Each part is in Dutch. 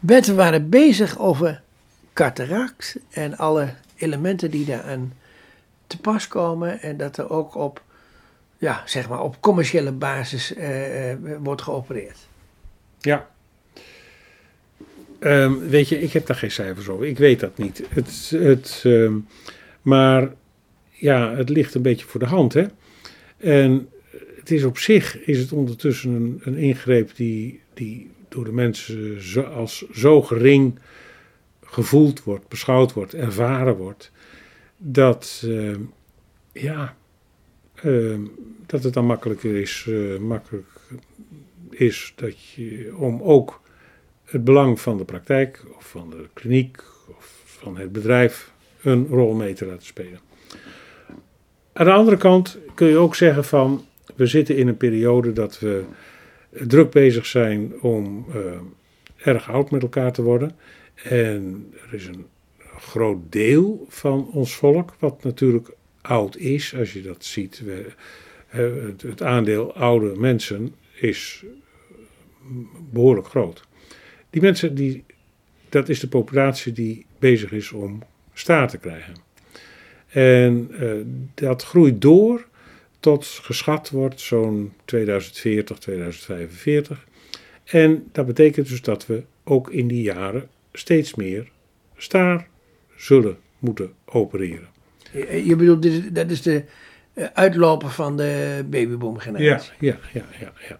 Bert, we waren bezig over cataract en alle elementen die daaraan te pas komen. En dat er ook op, ja, zeg maar op commerciële basis eh, eh, wordt geopereerd. Ja. Ehm, weet je, ik heb daar geen cijfers over. Ik weet dat niet. Het, het, ehm, maar ja, het ligt een beetje voor de hand. Hè? En het is op zich is het ondertussen een, een ingreep die, die door de mensen zo, als zo gering gevoeld wordt, beschouwd wordt, ervaren wordt, dat, ehm, ja, dat het dan makkelijker is, uh, makkelijk is dat je, om ook het belang van de praktijk of van de kliniek of van het bedrijf een rol mee te laten spelen. Aan de andere kant kun je ook zeggen van we zitten in een periode dat we druk bezig zijn om uh, erg oud met elkaar te worden. En er is een groot deel van ons volk wat natuurlijk oud is. Als je dat ziet, we, het, aandeel oude mensen is behoorlijk groot. Die mensen, die, dat is de populatie die bezig is om staar te krijgen. En uh, dat groeit door tot geschat wordt zo'n 2040, 2045. En dat betekent dus dat we ook in die jaren steeds meer staar zullen moeten opereren. Je bedoelt, dat is de eh, uitloper van de babyboomgeneratie? Ja, ja, ja, ja, ja.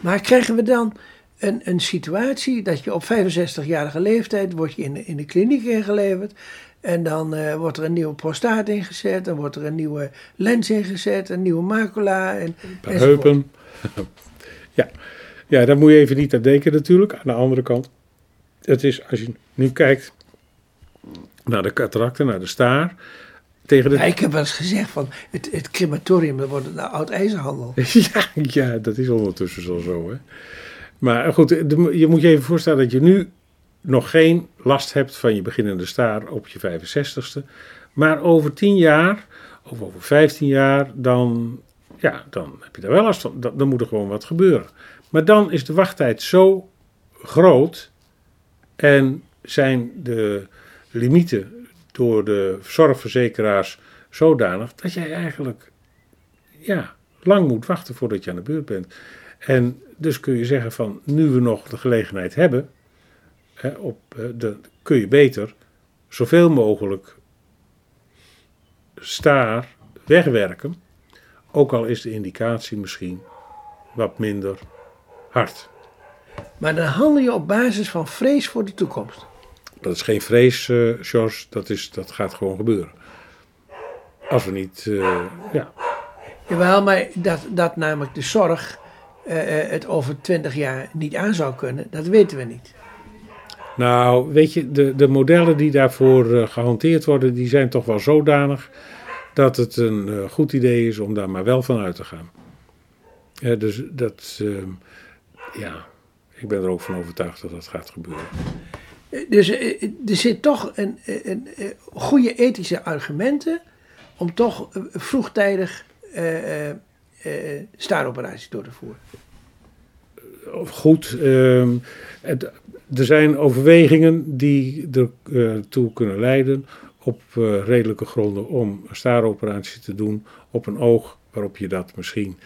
Maar krijgen we dan een, een situatie dat je op 65-jarige leeftijd wordt je in, de, in de kliniek ingeleverd en dan uh, wordt er een nieuwe prostaat ingezet, dan wordt er een nieuwe lens ingezet, een nieuwe macula. En, en heupen. ja. ja, daar moet je even niet aan denken natuurlijk. Aan de andere kant, het is als je nu kijkt naar de cataracten, naar de staar. Tegen de... Ja, ik heb wel eens gezegd van het, het crematorium, dat wordt een oud ijzerhandel. ja, ja, dat is ondertussen al zo. Hè. Maar goed, je moet je even voorstellen dat je nu nog geen last hebt van je beginnende staar op je 65ste. Maar over 10 jaar of over 15 jaar, dan, ja, dan heb je daar wel last van. Dan, moet er gewoon wat gebeuren. Maar dan is de wachttijd zo groot en zijn de limieten door de zorgverzekeraars zodanig dat jij eigenlijk ja, lang moet wachten voordat je aan de beurt bent. En dus kun je zeggen van nu we nog de gelegenheid hebben, hè, op, de, kun je beter zoveel mogelijk staar wegwerken. Ook al is de indicatie misschien wat minder hard. Maar dan handel je op basis van vrees voor de toekomst. Dat is geen vrees, uh, George. Dat, is, dat gaat gewoon gebeuren. Als we niet, uh, ja. Jawel, maar dat, dat namelijk de zorg uh, het over twintig jaar niet aan zou kunnen, dat weten we niet. Nou, weet je, de, de modellen die daarvoor gehanteerd worden, die zijn toch wel zodanig dat het een goed idee is om daar maar wel van uit te gaan. dus dat, ehm, ja, ik ben er ook van overtuigd dat dat gaat gebeuren. Dus er zit toch een, een, een goede ethische argumenten om toch vroegtijdig uh, uh, staaroperaties door te voeren. Goed, uh, het, er zijn overwegingen die ertoe kunnen leiden op redelijke gronden om een staaroperatie te doen op een oog waarop je dat misschien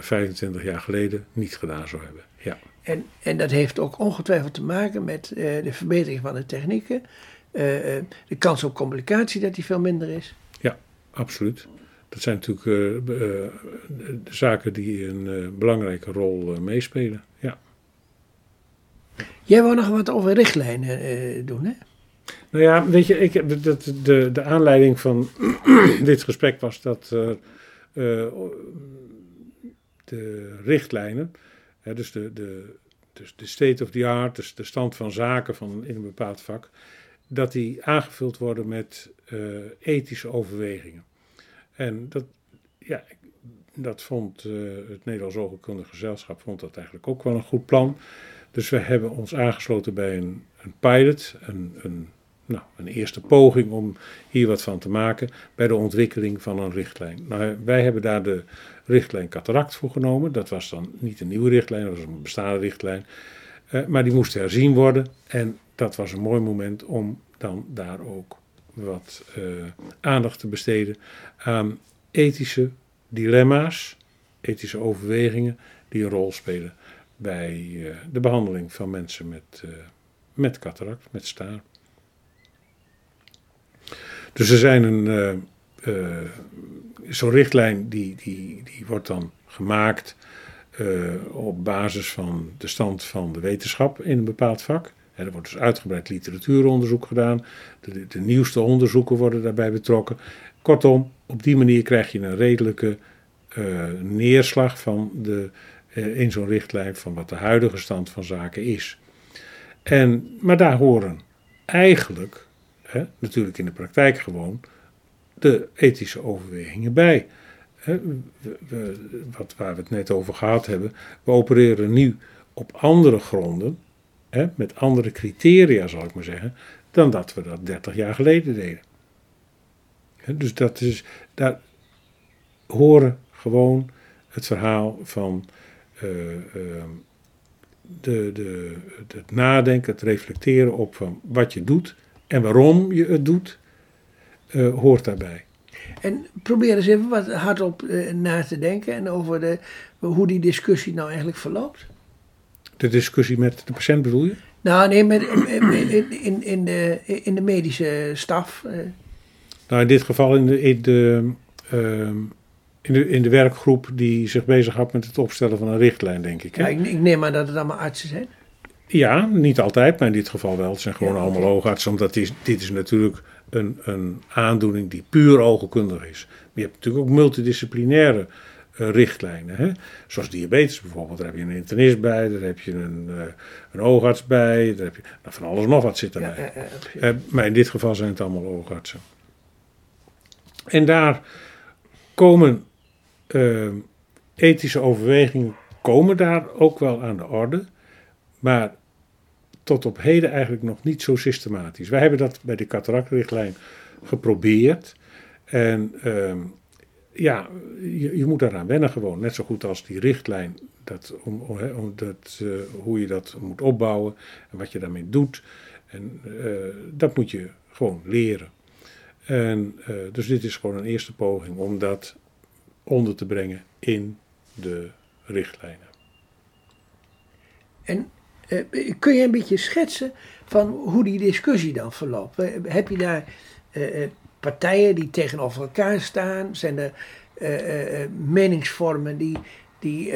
25 jaar geleden niet gedaan zou hebben. Ja. En, en dat heeft ook ongetwijfeld te maken met uh, de verbetering van de technieken. De kans op complicatie dat die veel minder is. Ja, absoluut. Dat zijn natuurlijk uh, de zaken die een belangrijke rol meespelen. Ja. Jij wou nog wat over richtlijnen doen, hè? Nou ja, weet je, ik, dat, de, de aanleiding van dit gesprek was dat de richtlijnen dus, de, de, dus de state of the art, dus de stand van zaken van in een bepaald vak, dat die aangevuld worden met ethische overwegingen. En dat, ja, dat vond het Nederlands Oogkundig Gezelschap vond dat eigenlijk ook wel een goed plan. Dus we hebben ons aangesloten bij een, een pilot, een, een, nou, een eerste poging om hier wat van te maken bij de ontwikkeling van een richtlijn. Nou, wij hebben daar de richtlijn cataract voor genomen. Dat was dan niet een nieuwe richtlijn, dat was een bestaande richtlijn. Eh, maar die moesten herzien worden. En dat was een mooi moment om dan daar ook wat eh, aandacht te besteden aan ethische dilemma's, ethische overwegingen die een rol spelen bij eh, de behandeling van mensen met, uh, met cataract, met staar. Dus er zijn een, zo'n richtlijn die, die, die wordt dan gemaakt op basis van de stand van de wetenschap in een bepaald vak. Er wordt dus uitgebreid literatuuronderzoek gedaan. De, nieuwste onderzoeken worden daarbij betrokken. Kortom, op die manier krijg je een redelijke neerslag van de, in zo'n richtlijn van wat de huidige stand van zaken is. En, maar daar horen eigenlijk, hè, natuurlijk in de praktijk gewoon, de ethische overwegingen bij. Hè, we, wat, waar we het net over gehad hebben, we opereren nu op andere gronden hè, met andere criteria zal ik maar zeggen, dan dat we dat 30 jaar geleden deden. Dus dat is, daar horen gewoon het verhaal van de, de, het nadenken, het reflecteren op van wat je doet en waarom je het doet, uh, hoort daarbij. En probeer eens even wat hardop na te denken en over de, hoe die discussie nou eigenlijk verloopt. De discussie met de patiënt bedoel je? Nou, nee, met, in, in, in, de, in de medische staf. Eh. Nou, in dit geval in de, in de, ehm, in de, in de werkgroep die zich bezighoudt met het opstellen van een richtlijn, denk ik. Hè? Ja, ik, ik neem aan dat het allemaal artsen zijn. Ja, niet altijd, maar in dit geval wel. Het zijn gewoon allemaal oogartsen, omdat dit, dit is natuurlijk een, een aandoening die puur oogkundig is. Maar je hebt natuurlijk ook multidisciplinaire uh, richtlijnen. Hè? Zoals diabetes bijvoorbeeld, daar heb je een internist bij, daar heb je een, uh, een oogarts bij, daar heb je nou, van alles nog wat zit erbij. Ja, uh, maar in dit geval zijn het allemaal oogartsen. En daar komen ethische overwegingen komen daar ook wel aan de orde, maar tot op heden eigenlijk nog niet zo systematisch. Wij hebben dat bij de cataractrichtlijn geprobeerd en ehm, ja, je, je, moet daaraan wennen gewoon. Net zo goed als die richtlijn, dat, om, om, dat, uh, hoe je dat moet opbouwen en wat je daarmee doet. En uh, dat moet je gewoon leren. En dus dit is gewoon een eerste poging om dat onder te brengen in de richtlijnen. En kun je een beetje schetsen van hoe die discussie dan verloopt? Heb je daar partijen die tegenover elkaar staan? Zijn er uh, meningsvormen die, die,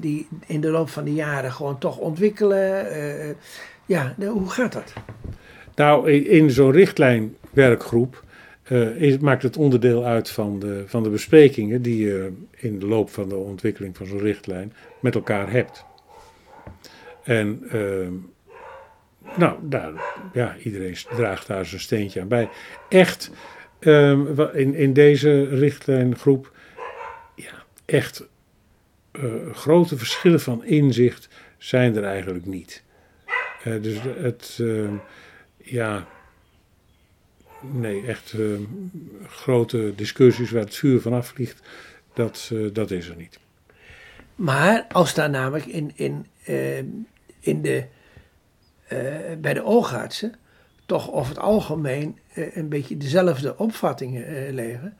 die in de loop van de jaren gewoon toch ontwikkelen? ja, hoe gaat dat? Nou, in zo'n richtlijnwerkgroep is, maakt het onderdeel uit van de, van de besprekingen die je in de loop van de ontwikkeling van zo'n richtlijn met elkaar hebt. En ehm, nou, daar, ja, iedereen draagt daar zijn steentje aan bij. Echt, um, in, in deze richtlijngroep, ja, echt uh, grote verschillen van inzicht zijn er eigenlijk niet. Uh, dus het, uh, ja, nee, echt ehm, grote discussies waar het vuur vanaf vliegt, dat, eh, dat is er niet. Maar als daar namelijk in, in, in de eh, bij de oogartsen toch over het algemeen een beetje dezelfde opvattingen leven,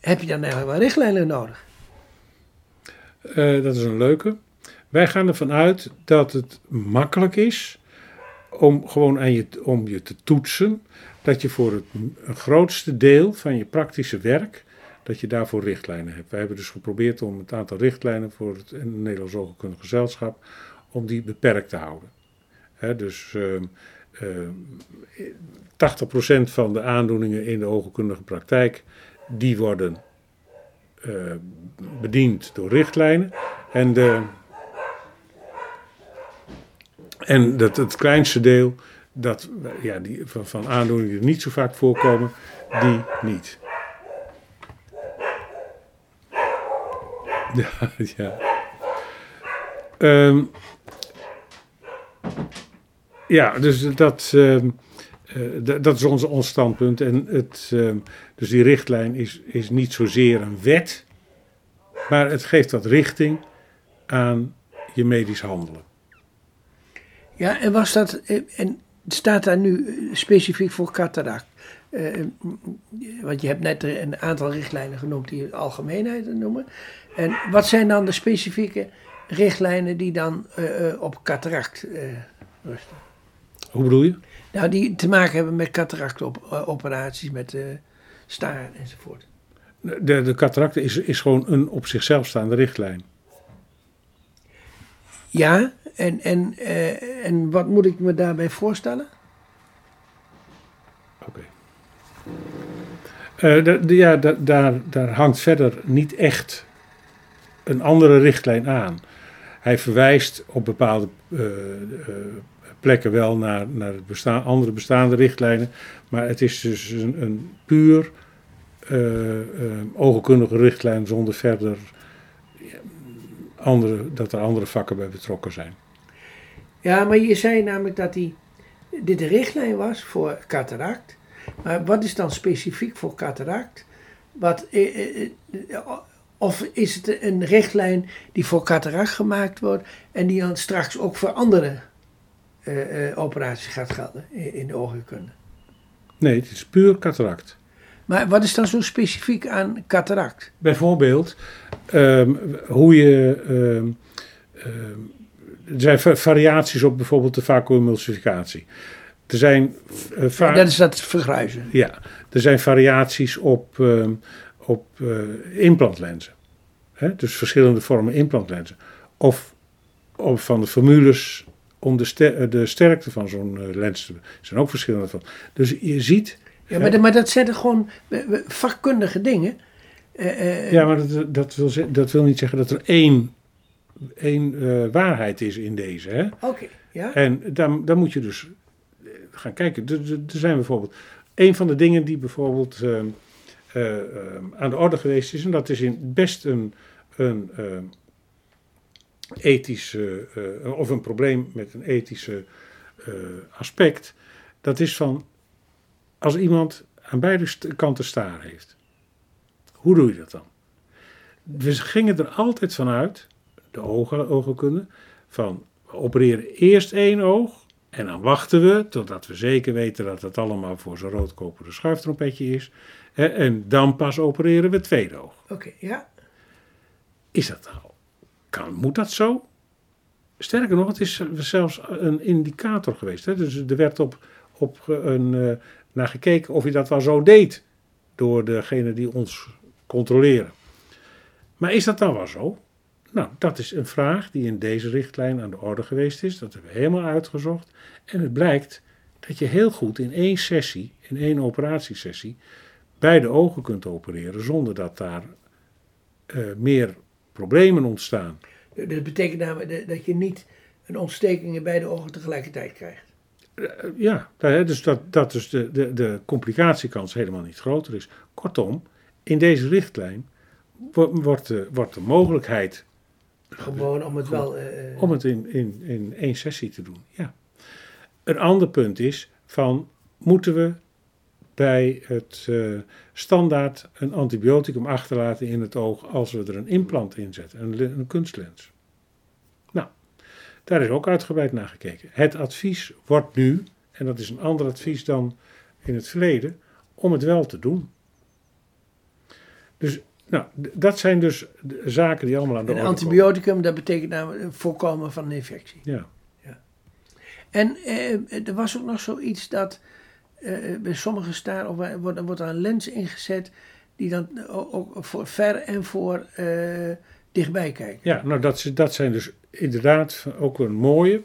heb je dan eigenlijk wel richtlijnen nodig? dat is een leuke. Wij gaan ervan uit dat het makkelijk is om gewoon aan je, om je te toetsen, dat je voor het grootste deel van je praktische werk, dat je daarvoor richtlijnen hebt. Wij hebben dus geprobeerd om het aantal richtlijnen voor het Nederlands Oogkundig Gezelschap, om die beperkt te houden dus uh, uh, 80% van de aandoeningen in de oogkundige praktijk, die worden uh, bediend door richtlijnen. En, de, en dat, het kleinste deel dat, ja, die, van, van aandoeningen die niet zo vaak voorkomen, die niet. Ja, ja. Um, ja, dus dat, uh, dat is ons, ons standpunt. En het, uh, dus die richtlijn is, is niet zozeer een wet, maar het geeft wat richting aan je medisch handelen. Ja, en was dat, eh, en staat daar nu eh, specifiek voor cataract? Eh, want je hebt net een aantal richtlijnen genoemd die algemeenheid noemen. En wat zijn dan de specifieke richtlijnen die dan op cataract rusten? Hoe bedoel je? Nou, die te maken hebben met cataractoperaties, met staar enzovoort. De, de cataract is, is gewoon een op zichzelf staande richtlijn. Ja, en, en, eh, en wat moet ik me daarbij voorstellen? Oké. Eh, ja, da- daar, daar hangt verder niet echt een andere richtlijn aan. Hij verwijst op bepaalde eh, plekken wel naar, naar bestaan, andere bestaande richtlijnen. Maar het is dus een, een puur ogenkundige richtlijn zonder verder andere, dat er andere vakken bij betrokken zijn. Ja, maar je zei namelijk dat die, dit een richtlijn was voor cataract. Maar wat is dan specifiek voor cataract? Wat, eh, eh, eh, of is het een richtlijn die voor cataract gemaakt wordt en die dan straks ook voor andere operaties gaat gelden in, in de oogheelkunde? Nee, het is puur cataract. Maar wat is dan zo specifiek aan cataract? Bijvoorbeeld ehm, hoe je. ehm, ehm, er zijn va- variaties op bijvoorbeeld de vacuümemulsificatie. Er zijn, eh, Dat is dat vergruizen. ja, er zijn variaties op, ehm, op eh, implantlenzen. Hè? Dus verschillende vormen implantlenzen. Of, of van de formules om de, ster- de sterkte van zo'n eh, lens te. Er zijn ook verschillende van. Dus je ziet. Ja, maar, dat- maar dat zijn er gewoon eh, eh, vakkundige dingen. Eh, eh, Ja, maar dat, dat, wil, dat wil niet zeggen dat er één, één eh, waarheid is in deze. Hè? Oké, ja. En dan, dan moet je dus eh, gaan kijken. Er, zijn bijvoorbeeld. Een van de dingen die bijvoorbeeld eh, aan de orde geweest is. En dat is in best een, een ethisch. eh, of een probleem met een ethische aspect. Dat is van. Als iemand aan beide kanten staar heeft. Hoe doe je dat dan? We gingen er altijd vanuit, de ogen, ogenkunde, van we opereren eerst één oog en dan wachten we totdat we zeker weten dat het allemaal voor zo'n roodkoperen schuiftrompetje is. Hè, en dan pas opereren we het tweede oog. Oké, ja. Is dat nou? Kan, moet dat zo? Sterker nog, het is zelfs een indicator geweest. Hè? Dus er werd op, op een, eh, naar gekeken of je dat wel zo deed door degene die ons controleren. Maar is dat dan wel zo? Nou, dat is een vraag die in deze richtlijn aan de orde geweest is. Dat hebben we helemaal uitgezocht. En het blijkt dat je heel goed in één sessie, in één operatiesessie, beide ogen kunt opereren zonder dat daar eh, meer problemen ontstaan. Dat betekent namelijk dat- je niet een ontsteking in beide ogen tegelijkertijd krijgt. Eh, ja, dus dat, dat dus de, de, de complicatiekans helemaal niet groter is. Kortom, in deze richtlijn wo- wordt de, wordt de mogelijkheid Gewoon om het wel. eh, eh, om het in, in, in één sessie te doen. Ja. Een ander punt is van moeten we bij het eh, standaard een antibioticum achterlaten in het oog als we er een implant in zetten, een, een kunstlens. Nou, daar is ook uitgebreid naar gekeken. Het advies wordt nu, en dat is een ander advies dan in het verleden, om het wel te doen. Dus nou, dat zijn dus zaken die allemaal aan de een orde komen. antibioticum, dat betekent namelijk het voorkomen van een infectie. Ja. En eh, er was ook nog zoiets dat eh, bij sommige staren of wordt, er wordt er een lens ingezet die dan ook, voor ver en voor eh, dichtbij kijkt. Ja, nou dat, dat zijn dus inderdaad ook een mooie.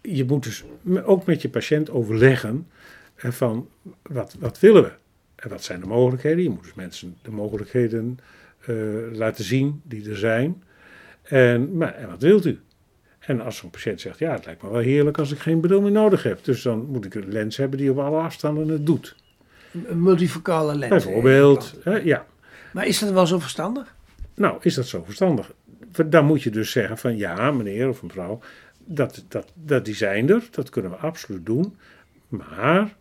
Je moet dus ook met je patiënt overleggen eh, van wat, wat willen we? En wat zijn de mogelijkheden? Je moet dus mensen de mogelijkheden eh, laten zien die er zijn. En, maar, en wat wilt u? En als zo'n patiënt zegt, ja, het lijkt me wel heerlijk als ik geen bril meer nodig heb. Dus dan moet ik een lens hebben die op alle afstanden het doet. Een een multifocale lens. Bijvoorbeeld, hè, ja. Maar is dat wel zo verstandig? Nou, is dat zo verstandig? Dan moet je dus zeggen van ja, meneer of mevrouw, dat, dat, dat die zijn er, dat kunnen we absoluut doen. Maar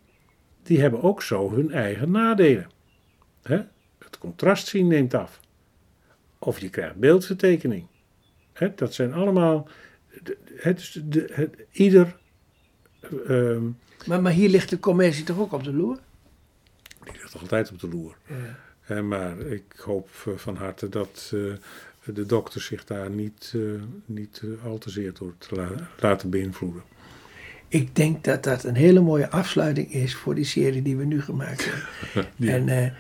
die hebben ook zo hun eigen nadelen. Hè? Het contrast zien neemt af. Of je krijgt beeldvertekening. Hè? Dat zijn allemaal het, is de, het, ieder. ehm, Maar, maar hier ligt de commissie toch ook op de loer? die ligt altijd op de loer. Ja. Maar ik hoop eh, van harte dat eh, de dokter zich daar niet, eh, niet al te zeer door te la- laten beïnvloeden. Ik denk dat dat een hele mooie afsluiting is voor die serie die we nu gemaakt hebben. Ja. En eh,